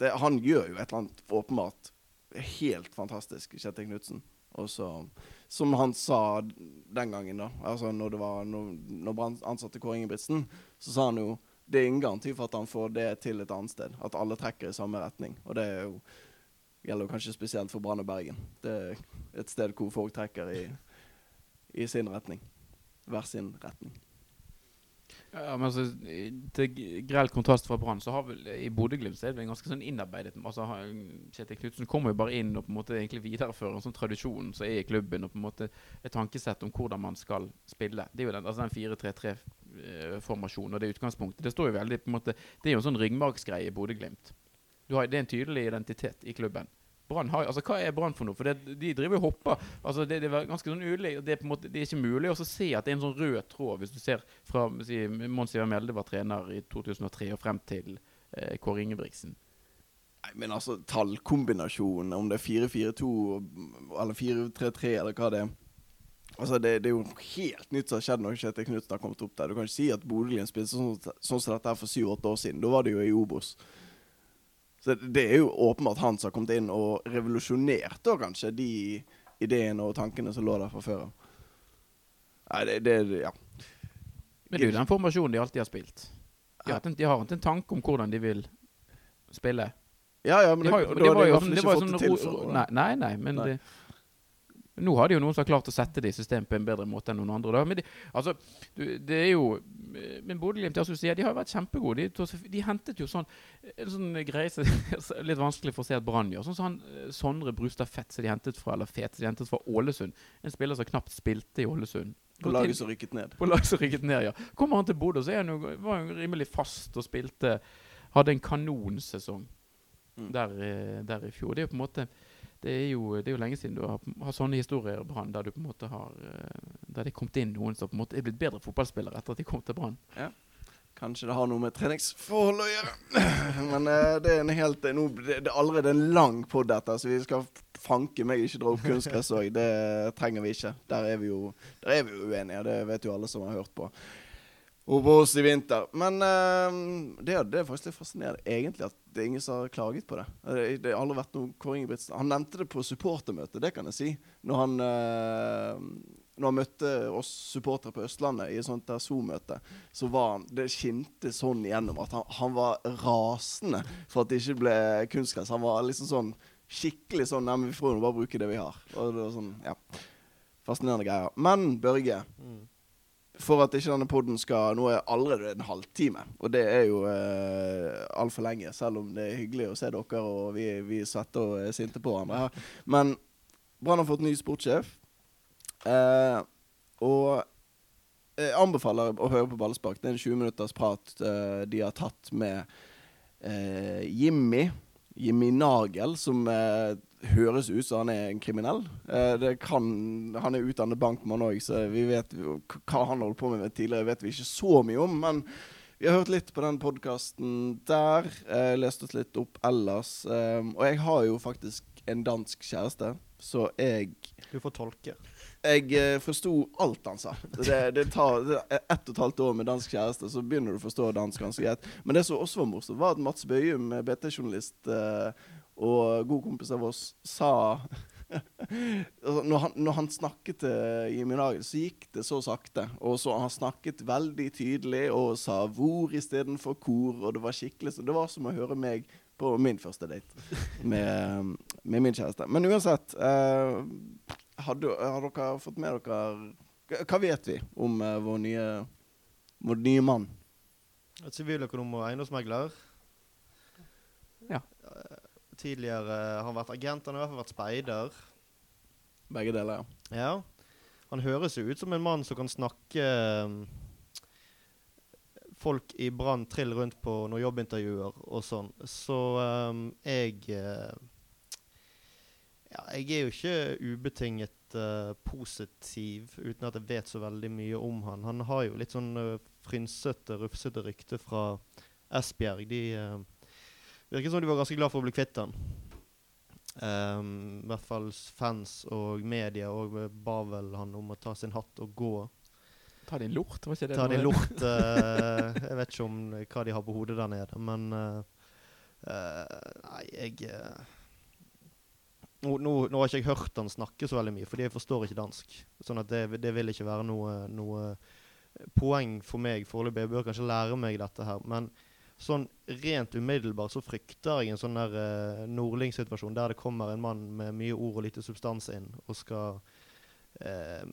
S1: det, han gjør jo et eller annet åpenbart helt fantastisk, Kjetil Knutsen. Og så, som han sa den gangen, da, altså når det var når, når ansatte Kåre Ingebrigtsen, så sa han jo det er ingen garanti for at han får det til et annet sted. At alle trekker i samme retning. Og det jo, gjelder jo kanskje spesielt for Brann og Bergen. Det er et sted hvor folk trekker i, i sin retning. Hver sin retning.
S2: Ja, men altså, Til grell kontrast fra Brann, så har vel i Bodø-Glimt er det ganske sånn innarbeidet altså, Kjetil Knutsen kommer jo bare inn og på en måte egentlig viderefører en sånn tradisjon som er i klubben, og på en måte et tankesett om hvordan man skal spille. Det er jo den, altså den 4-3-3-formasjonen og det utgangspunktet. Det står jo veldig på en måte Det er jo en sånn ryggmargsgreie i Bodø-Glimt. Det er en tydelig identitet i klubben. Brann har, altså Hva er Brann for noe? For det, De driver og hopper. altså Det, det er ganske sånn ulig, det er på en måte Det er ikke mulig å se at det er en sånn rød tråd, hvis du ser fra si, Mons Ivar Mjelde var trener i 2003 og frem til eh, Kåre Ingebrigtsen.
S1: Nei, men altså tallkombinasjonen, om det er 4-4-2 eller 4-3-3 eller hva det er Altså, det, det er jo helt nytt som har skjedd når Kjetil Knutsen har kommet opp der. Du kan ikke si at Bodø-Glimt spilte sånn, sånn som dette her for syv-åtte år siden. Da var det jo i Obos. Så det, det er jo åpenbart han som har kommet inn og revolusjonert da kanskje de ideene og tankene som lå der fra før av. Nei, det, det Ja.
S2: Men det er jo den formasjonen de alltid har spilt. De har en, de har ikke en tanke om hvordan de vil spille.
S1: Ja, ja, men
S2: De har
S1: det,
S2: det
S1: har
S2: var jo sånn- det var jo sånn
S1: det.
S2: Nei, nei, nei, men
S1: Nei.
S2: Det, nå har de jo noen som har klart å sette det i system på en bedre måte enn noen andre. Da. Men de, altså, det er jo Men Bodø-Glimt de har vært kjempegode. De, de hentet jo sånn en sånn greie som er litt vanskelig for å se at Brann gjør. Sånn som han eh, Sondre Brustad Fett som de hentet fra eller Fet, som de hentet fra Ålesund. En spiller som knapt spilte i Ålesund.
S1: På laget som rykket ned.
S2: På laget som rykket ned, ja. Kommer han til Bodø, så han jo, var han rimelig fast og spilte Hadde en kanonsesong
S1: Mm.
S2: der, eh, der i fjor. Det er jo på en måte det er jo, det er jo lenge siden du har, har sånne historier Brann, der du på en måte har eh, Der det er kommet inn noen som på en måte er blitt bedre fotballspillere etter at de kom til Brann. Ja.
S1: Kanskje det har noe med treningsforhold å gjøre. Men uh, det er en helt no, det, det er allerede en lang pod, dette, så vi skal fanke meg ikke dra opp kunstgress òg. Det trenger vi ikke. Der er vi, jo, der er vi jo uenige. Det vet jo alle som har hørt på. På oss i vinter. Men uh, det, det er faktisk litt fascinerende egentlig at det er ingen som har klaget på det. Det, har aldri vært noe Kåre Ingebrigtsen Han nevnte det på supportermøte, det kan jeg si. Når han, uh, når han møtte oss supportere på Østlandet i et sånt der Zoom-møte, så var han Det skinte sånn igjennom at han, han var rasende for at det ikke ble kunstgress. Han var liksom sånn skikkelig sånn Nei, men vi får jo bare bruke det vi har. Og det var sånn, ja. Fascinerende greier. Men Børge,
S3: Mm.
S1: For at ikke denne podden skal Nå er allerede en halvtime, og det er jo eh, altfor lenge. Selv om det er hyggelig å se dere, og vi, vi svetter og er sinte på hverandre her. Men Brann har fått ny sportssjef. Eh, og jeg anbefaler å høre på Ballspark. Det er en 20 minutters prat eh, de har tatt med eh, Jimmy. Jimmy Nagel, som eh, høres ut som han er en kriminell. Eh, det kan, han er utdannet bankmann òg, så vi vet hva han holdt på med tidligere, vet vi ikke så mye om. Men vi har hørt litt på den podkasten der. Eh, lest oss litt opp ellers. Eh, og jeg har jo faktisk en dansk kjæreste, så jeg
S3: Du får tolke.
S1: jeg eh, forsto alt han sa. Det, det tar det ett og et halvt år med dansk kjæreste, så begynner du å forstå dansk ganske greit. Men det som også var morsomt, var at Mats Bøyum, BT-journalist eh, og god kompis av oss, sa altså, når, han, når han snakket til Jimmy Nagel, så gikk det så sakte. Og så han snakket veldig tydelig og sa 'hvor' istedenfor hvor. og det var skikkelig så Det var som å høre meg på min første date med, med min kjæreste. Men uansett eh, har, har dere fått med dere Hva- Hva vet vi om eh, vår nye Vår nye mann?
S3: Siviløkonom og eiendomsmegler.
S2: Ja.
S3: Eh, Tidligere har han vært agent, han har i hvert fall vært speider.
S1: Begge deler, ja.
S3: Ja. Han høres jo ut som en mann som kan snakke um, folk i Brann trill rundt på noen jobbintervjuer og sånn. Så um, jeg eh, Ja, jeg er jo ikke ubetinget uh, positiv uten at jeg vet så veldig mye om han. Han har jo litt sånn uh, frynsete, rufsete rykte fra Esbjerg, de eh, virker som de var ganske glad for å bli kvitt han. Um, I hvert fall fans og media og ba vel han om å ta sin hatt og gå.
S2: Ta din lort, var ikke det
S3: Ta din lort Uh, Jeg vet ikke om hva de har på hodet der nede, men uh, eh, Nei, jeg eh, nå, nå, nå har ikke jeg hørt han snakke så veldig mye, fordi jeg forstår ikke dansk. Sånn at det, det vil ikke være noe, noe poeng for meg foreløpig. Jeg bør kanskje lære meg dette her. Men sånn rent umiddelbart så frykter jeg en sånn der uh, Nordling-situasjon der det kommer en mann med mye ord og lite substans inn og skal eh,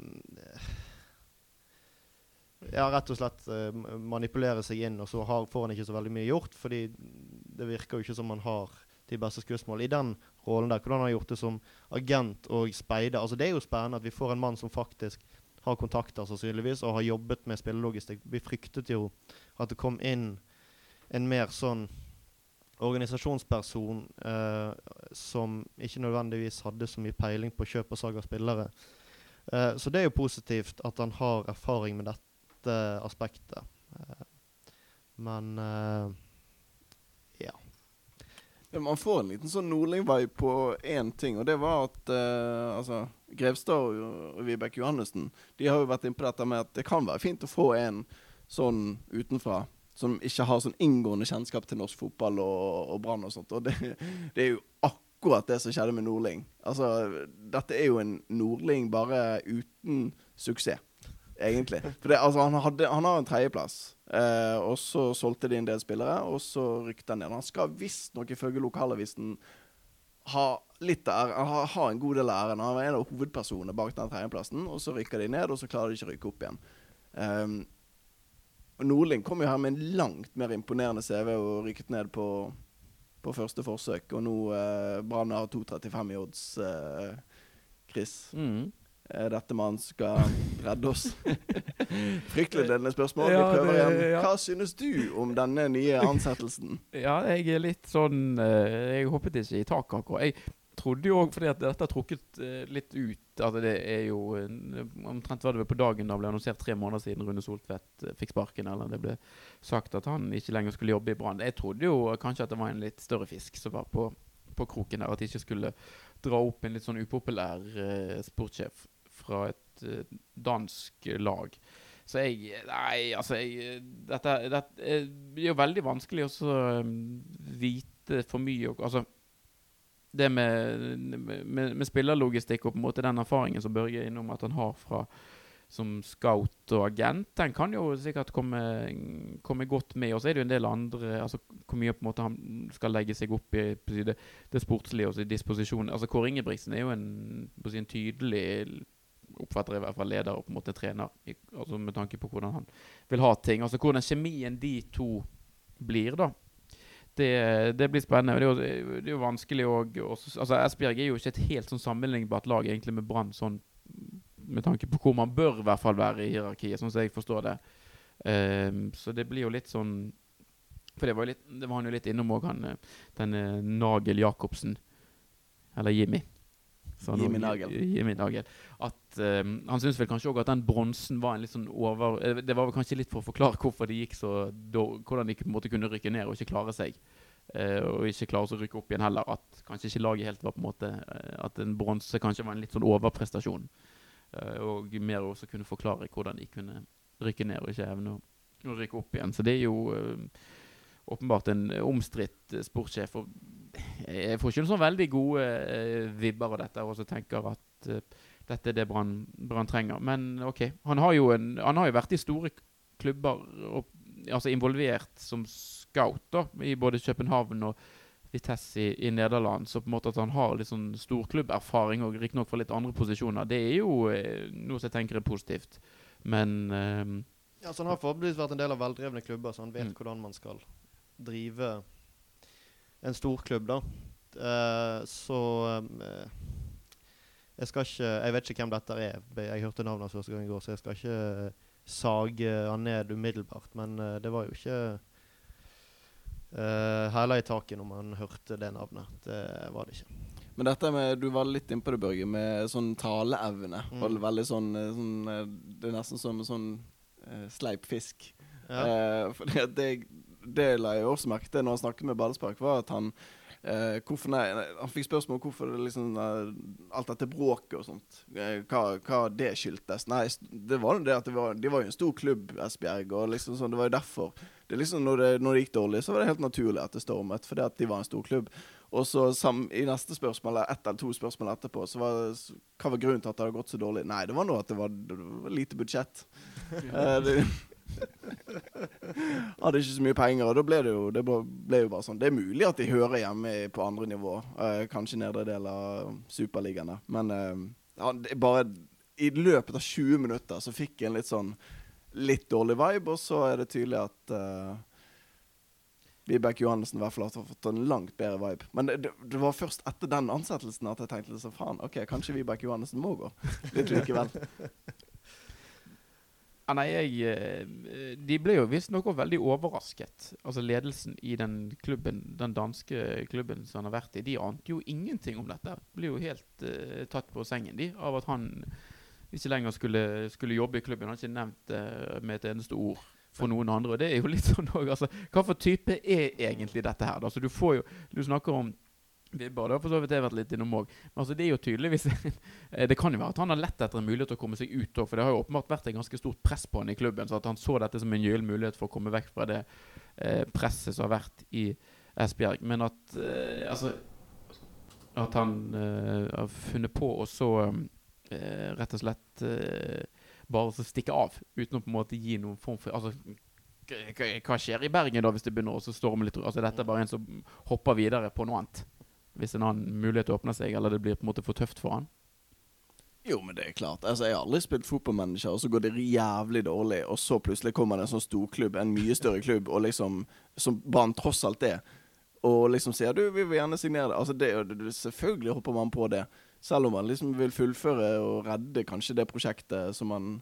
S3: ja, rett og slett eh, manipulere seg inn, og så har, får han ikke så veldig mye gjort. Fordi det virker jo ikke som han har de beste skussmål i den rollen der. Hvordan han har gjort det som agent og speider. Altså, det er jo spennende at vi får en mann som faktisk har kontakter, sannsynligvis, og har jobbet med spillelogistikk. Vi fryktet jo at det kom inn en mer sånn organisasjonsperson eh, som ikke nødvendigvis hadde så mye peiling på kjøp og salg av spillere. Eh, så det er jo positivt at han har erfaring med dette aspektet. Eh, men eh, ja.
S1: Ja, Man får en liten sånn Nordling-vibe på én ting, og det var at eh, altså, Grevstad og, Vibeke Johannessen De har jo vært inne på dette med at det kan være fint å få en sånn utenfra som ikke har sånn inngående kjennskap til norsk fotball og, og Brann og sånt. Og det, det er jo akkurat det som skjedde med Nordling. Altså, dette er jo en Nordling bare uten suksess, egentlig. For det, altså, han, hadde, han har en tredjeplass, eh, og så solgte de en del spillere, og så rykte han ned. Han skal visstnok ifølge lokalavisen ha litt av ha, ha en god del av æren. Han er en av hovedpersonene bak den tredjeplassen, og så rykker de ned, og så klarer de ikke å rykke opp igjen. Um, og Nordling kom jo her med en langt mer imponerende CV og rykket ned på, på første forsøk. Og nå eh, Brann har 2,35 i odds. Eh, Chris,
S2: Mm.
S1: er dette mannen som skal redde oss? Fryktelig ledende spørsmål. Vi prøver igjen.
S2: ja.
S1: Hva synes du om denne nye ansettelsen?
S2: Ja, jeg er litt sånn eh, Jeg hoppet ikke i taket akkurat. Jeg trodde jo òg, fordi at dette har trukket eh, litt ut At det er jo eh, Omtrent var det på dagen da ble annonsert tre måneder siden Rune Soltvedt eh, fikk sparken, eller det ble sagt at han ikke lenger skulle jobbe i Brann. Jeg trodde jo kanskje at det var en litt større fisk som var på, på kroken der. At de ikke skulle dra opp en litt sånn upopulær eh, sportssjef fra et eh, dansk lag. Så jeg Nei, altså jeg, Dette, dette det er jo veldig vanskelig å vite for mye. Altså det med, med, med spillerlogistikk og på en måte den erfaringen som Børge er innom at han har fra som scout og agent, den kan jo sikkert komme, komme godt med. Og så er det jo en del andre altså Hvor mye på en måte han skal legge seg opp i det, det sportslige og disposisjonen. disposisjon. Altså Kåre Ingebrigtsen er jo en, si, en tydelig oppfatter i hvert fall leder og på en måte trener, i, altså med tanke på hvordan han vil ha ting. Altså hvordan kjemien de to blir, da. Det, det blir spennende. Det er jo, det er jo vanskelig òg altså Esbjerg er jo ikke et helt sånn sammenlignbart lag egentlig med Brann, sånn med tanke på hvor man bør i hvert fall være i hierarkiet, sånn som jeg forstår det. Um, så det blir jo litt sånn For det var, litt, det var han jo litt innom òg, han eh, denne Nagel Jacobsen. Eller Jimmy.
S1: Jimmy Nagel.
S2: Jimmy Nagel. At ehm, Han syns vel kanskje òg at den bronsen var en litt sånn over eh, Det var vel kanskje litt for å forklare hvorfor det gikk så Hvordan de på en måte kunne rykke ned og ikke klare seg. Eh, og ikke klare å rykke opp igjen heller. At kanskje ikke laget helt var på en måte eh, At en bronse kanskje var en litt sånn overprestasjon. Eh, og mer også kunne forklare hvordan de kunne rykke ned og ikke evne å, rykke opp igjen. Så det er jo eh, åpenbart en omstridt eh, sportssjef. Og jeg får ikke noen sånn veldig gode eh, vibber av dette, og tenker at eh, dette er det Brann trenger. Men OK. Han har, jo en, han har jo vært i store klubber, og, altså involvert som scout, da, i både København og Vitesse i, i Nederland. Så på en måte at han har litt sånn storklubberfaring, og riktignok fra litt andre posisjoner, det er jo eh, noe som jeg tenker er positivt. Men um,
S3: Ja, så Han har forhåpentligvis vært en del av veldrevne klubber, så han vet
S2: Mm.
S3: hvordan man skal drive en storklubb. da. Så så eh, jeg ikke Jeg vet ikke hvem dette er. Jeg hørte navnet hans første gang i går, så jeg skal ikke sage han ned umiddelbart. Men eh, det var jo ikke uh, hæla i taket når man hørte det navnet. Det var det ikke.
S1: Men dette med, du var litt innpå det, Børge, med sånn taleevne.
S3: Mm.
S1: Veldig sånn, eh, sånn eh, Det er nesten som en sånn uh, sleip fisk.
S3: Ja.
S1: Uh, at det, det la jeg også merke til når han snakket med Ballspark, var at han eh, hvorfor, nei, Han fikk spørsmål om hvorfor det liksom, eh, alt dette bråket og sånt, eh, hva, hva det skyldtes. Nei, det var jo det at det var, de var jo en stor klubb, Esbjerg, og liksom sånn, det var jo derfor. Det liksom, når, det, når det gikk dårlig, så var det helt naturlig at det stormet, fordi at de var en stor klubb. Og så sam, i neste spørsmål, eller ett eller to spørsmål etterpå, så var det, hva var grunnen til at det hadde gått så dårlig? Nei, det var nå at det var, det var lite budsjett. Eh, det, hadde ikke så mye penger, og da ble det jo, det ble jo bare sånn. Det er mulig at de hører hjemme på andre nivå, eh, kanskje nedre del av Superligaen, men eh, bare i løpet av 20 minutter så fikk jeg en litt sånn litt dårlig vibe, og så er det tydelig at eh, Vibeke Johannessen i hvert fall har fått en langt bedre vibe. Men det, det, var først etter den ansettelsen at jeg tenkte sånn faen, OK, kanskje Vibeke Johannessen må gå litt likevel.
S2: Ja, nei, jeg eh, De ble jo visstnok veldig overrasket. Altså Ledelsen i den klubben, den danske klubben som han har vært i, de ante jo ingenting om dette. Ble jo helt uh, tatt på sengen, de, av at han ikke lenger skulle, skulle jobbe i klubben. Han har ikke nevnt det med et eneste ord for noen andre. Og det er jo litt sånn også, altså, Hva for type er egentlig dette her? Altså, du får jo Du snakker om Vibber, det har for så vidt vært litt innom òg. Men altså, det er jo tydeligvis Eh, Det kan jo være at han har lett etter en mulighet til å komme seg ut òg, for det har jo åpenbart vært et ganske stort press på han i klubben. Så at han så dette som en gyllen mulighet for å komme vekk fra det eh, presset som har vært i Esbjerg. Men at eh, Altså At han eh, har funnet på å så eh, rett og slett eh, bare så stikke av, uten å på en måte gi noen form for Altså hva skjer i Bergen da hvis det begynner å storme litt? Altså Dette er bare en som hopper videre på noe annet. Hvis en annen mulighet åpner seg, eller det blir på en måte for tøft for han.
S1: Jo, men det er klart. Altså, Jeg har aldri spilt fotballmanager, og så går det jævlig dårlig, og så plutselig kommer det en sånn storklubb, en mye større klubb, og liksom som Brann tross alt er, og liksom sier du, vi vil gjerne signere det. Altså, det, er det- Selvfølgelig hopper man på det, selv om man liksom vil fullføre og redde kanskje det prosjektet som man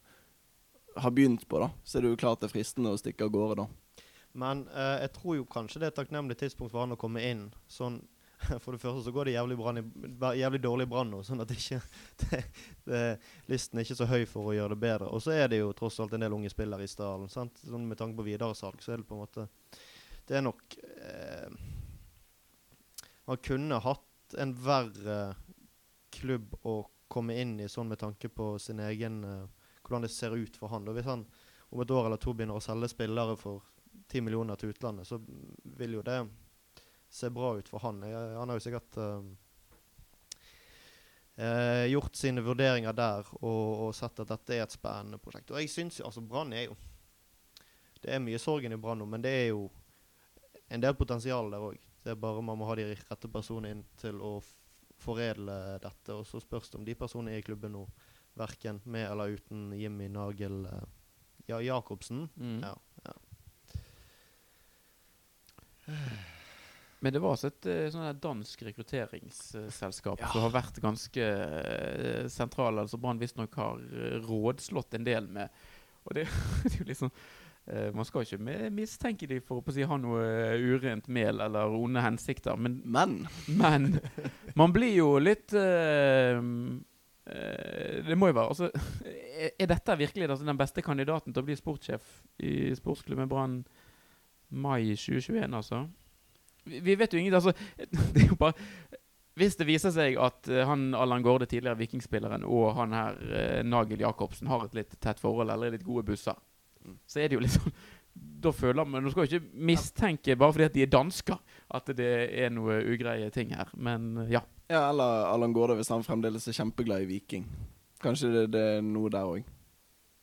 S1: har begynt på, da. Så er det jo klart det er fristende å stikke av gårde, da.
S3: Men eh, jeg tror jo kanskje det er et takknemlig tidspunkt for han å komme inn. Sånn, For det første så går det jævlig, i, jævlig dårlig i Brann nå, sånn at ikke, det, det, listen er ikke så høy for å gjøre det bedre. Og så er det jo tross alt en del unge spillere i stallen. Sånn Med tanke på videresalg så er det på en måte Det er nok eh, Man kunne hatt en verre klubb å komme inn i sånn med tanke på sin egen eh, Hvordan det ser ut for han. Da Hvis han om et år eller to begynner å selge spillere for 10 millioner til utlandet, så vil jo det se bra ut for han. Jeg, han har jo sikkert eh, gjort sine vurderinger der og, og sett at dette er et spennende prosjekt. Og jeg syns altså Brann er jo Det er mye sorgen i Brann nå, men det er jo en del potensial der òg. Det er bare man må ha de rette personene inn til å foredle dette. Og så spørs det om de personene er i klubben nå, verken med eller uten Jimmy Nagel eh, Ja, Jacobsen.
S2: Mm.
S3: Ja, ja.
S2: Men det var altså et eh, sånn dansk rekrutteringsselskap som har vært ganske uh, sentral. Altså Brann visstnok har eh, rådslått en del med. Og det, det er jo liksom eh, Man skal ikke mistenke dem for å si, ha noe eh, urent mel eller onde hensikter, men,
S1: Men
S2: men man blir jo litt eh, eh, Det må jo være altså, er dette virkelig altså, den beste kandidaten til å bli sportssjef i sportsklubben Brann mai 2021, altså? Vi, vet jo ingenting. altså, Det er jo bare Hvis det viser seg at eh, han Allan Gårde, tidligere Vikingspilleren, og han her eh, Nagel Jacobsen har et litt tett forhold, eller er litt gode busser,
S1: Mm.
S2: så er det jo litt sånn Da føler man Du skal jo ikke mistenke, bare fordi at de er dansker, at det er noe ugreie ting her. Men eh, ja.
S1: Ja, eller Allan Gårde hvis han fremdeles er kjempeglad i Viking. Kanskje det, det er noe der òg.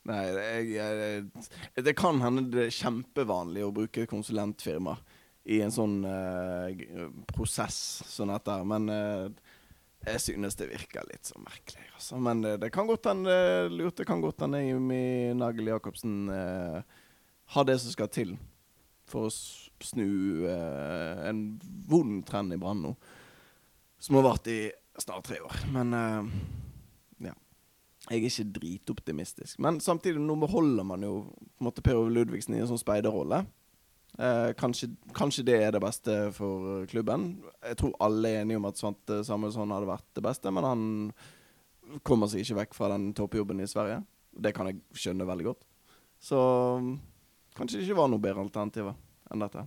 S1: Nei, jeg, jeg, det kan hende det er kjempevanlig å bruke konsulentfirma i en sånn uh, prosess som dette, her, men uh, jeg synes det virker litt så merkelig. Altså. Men eh, det kan godt hende det kan godt hende Jimmy Nagel Jacobsen eh, har det som skal til for å snu eh, en vond trend i Brann nå som har vart i snart tre år. Men eh. Jeg er ikke dritoptimistisk. Men samtidig, nå beholder man jo på en måte Per Ove Ludvigsen i en sånn speiderrolle. Eh, kanskje, kanskje det er det beste for klubben. Jeg tror alle er enige om at Svante Samuelsson hadde vært det beste, men han kommer seg ikke vekk fra den toppjobben i Sverige. Det kan jeg skjønne veldig godt. Så mm, kanskje det ikke var noe bedre alternativer enn dette.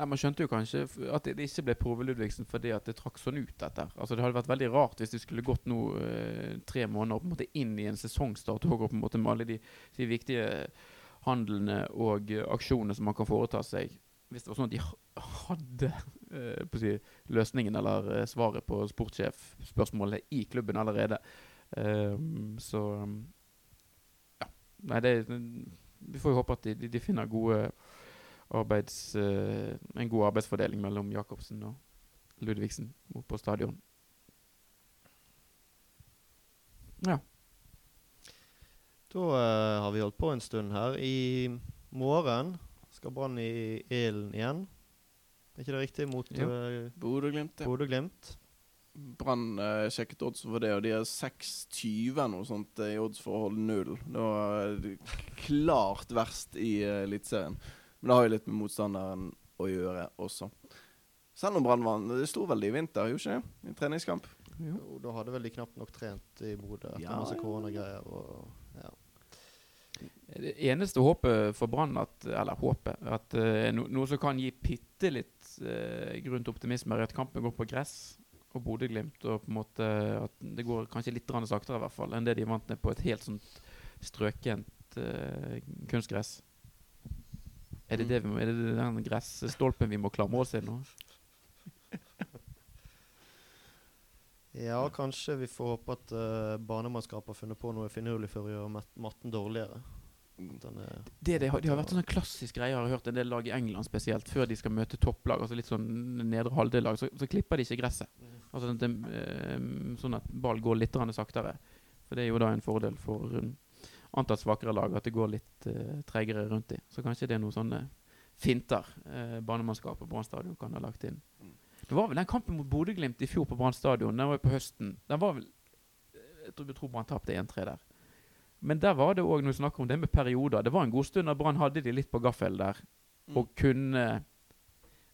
S2: Nei, Man skjønte jo kanskje at det ikke ble Prove Ludvigsen fordi at det trakk sånn ut, dette. Altså Det hadde vært veldig rart hvis det skulle gått nå eh, tre måneder på en måte inn i en sesongstart og med alle de, de viktige handlene og eh, aksjonene som man kan foreta seg. Hvis det var sånn at de hadde å si, løsningen eller eh, svaret på sportssjefspørsmålet i klubben allerede. Ehm, så ja. Nei, det Vi får jo håpe at de, de, de finner arbeids, en god arbeidsfordeling mellom Jacobsen og Ludvigsen på stadion. Ja.
S3: Da uh, har vi holdt på en stund her. I morgen skal Brann i Elen igjen. Er ikke det riktig? Mot uh,
S1: Bodø-Glimt. Ja.
S3: Bodø-Glimt.
S1: Brann uh, sjekket odds for det, og de er 6,20 eller noe sånt eh, i odds for å holde null. Det var eh, klart verst i uh, Eliteserien. Men det har jo litt med motstanderen å gjøre også. Selv om Brann vant Det sto vel i vinter, gjorde ikke det? I treningskamp.
S2: Jo.
S3: Jo, da hadde vel de knapt nok trent i Bodø etter
S1: Ja,
S3: masse koronagreier. Og, ja.
S2: Det eneste håpet for Brann, eller håpet, at eh, no, noe som kan gi bitte litt uh, grunn til optimisme, er at kampen går på gress og Bodø-Glimt, og på en måte at det går kanskje litt saktere i hvert fall enn det de vant med på et helt sånt strøkent uh, kunstgress. Er det,
S1: Mm.
S2: det, vi må, er det den gressstolpen vi må klamre oss til nå?
S3: Ja, kanskje vi får håpe at uh, banemannskapet har funnet på noe finurlig for å gjøre mat matten dårligere. Er
S2: Det, det, har, det har vært en sånn klassisk greie jeg har hørt en del lag i England spesielt, før de skal møte topplag, altså litt sånn nedre halvdel-lag, så, så klipper de ikke gresset. Altså at det, eh, sånn at ball går litt saktere. For det er jo da en fordel for um, antatt svakere lag at det går litt uh, tregere rundt dem. Så kanskje det er noen sånne finter uh, banemannskapet på Brann stadion kan ha lagt inn.
S1: Mm.
S2: Det var vel den kampen mot Bodø-Glimt i fjor på Brann stadion. Den var jo på høsten. Den var vel eh, Jeg tror, jeg tror Brann tapte 1-3 der. Men der var det òg noe snakk om det med perioder. Det var en god stund da Brann hadde de litt på gaffel der,
S1: Mm.
S2: og kunne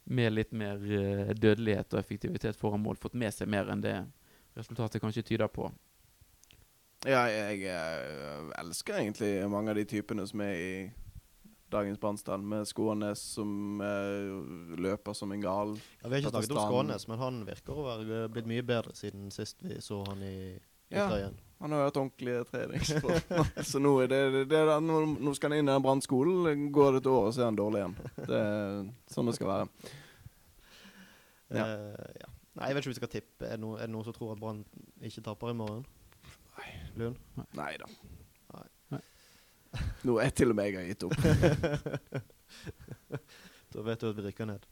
S2: med litt mer eh, dødelighet og effektivitet foran mål fått med seg mer enn det resultatet kanskje tyder på.
S1: Ja, jeg jeg elsker egentlig mange av de typene som er i dagens Brannstand, med Skånes som eh, løper som en gal.
S3: Ja, vi har ikke snakket om Skånes, men han virker å være eh, blitt mye bedre siden sist vi så han i, i
S1: Ja.
S3: trøyen.
S1: Han har hatt ordentlige treningsforhold. så nå, det, det, nå, nå skal han inn i den brannskolen. Går det et år, så er han dårlig igjen. Det er sånn det skal være. Ja.
S3: Uh, ja. Nei, jeg vet ikke om vi skal tippe. Er det, noen, er det noen som tror at Brann ikke taper i morgen?
S1: Nei.
S3: Lund?
S1: Nei da.
S3: Nei.
S2: jeg
S1: Nå er til og med jeg har gitt opp.
S3: Da vet du at vi rykker ned.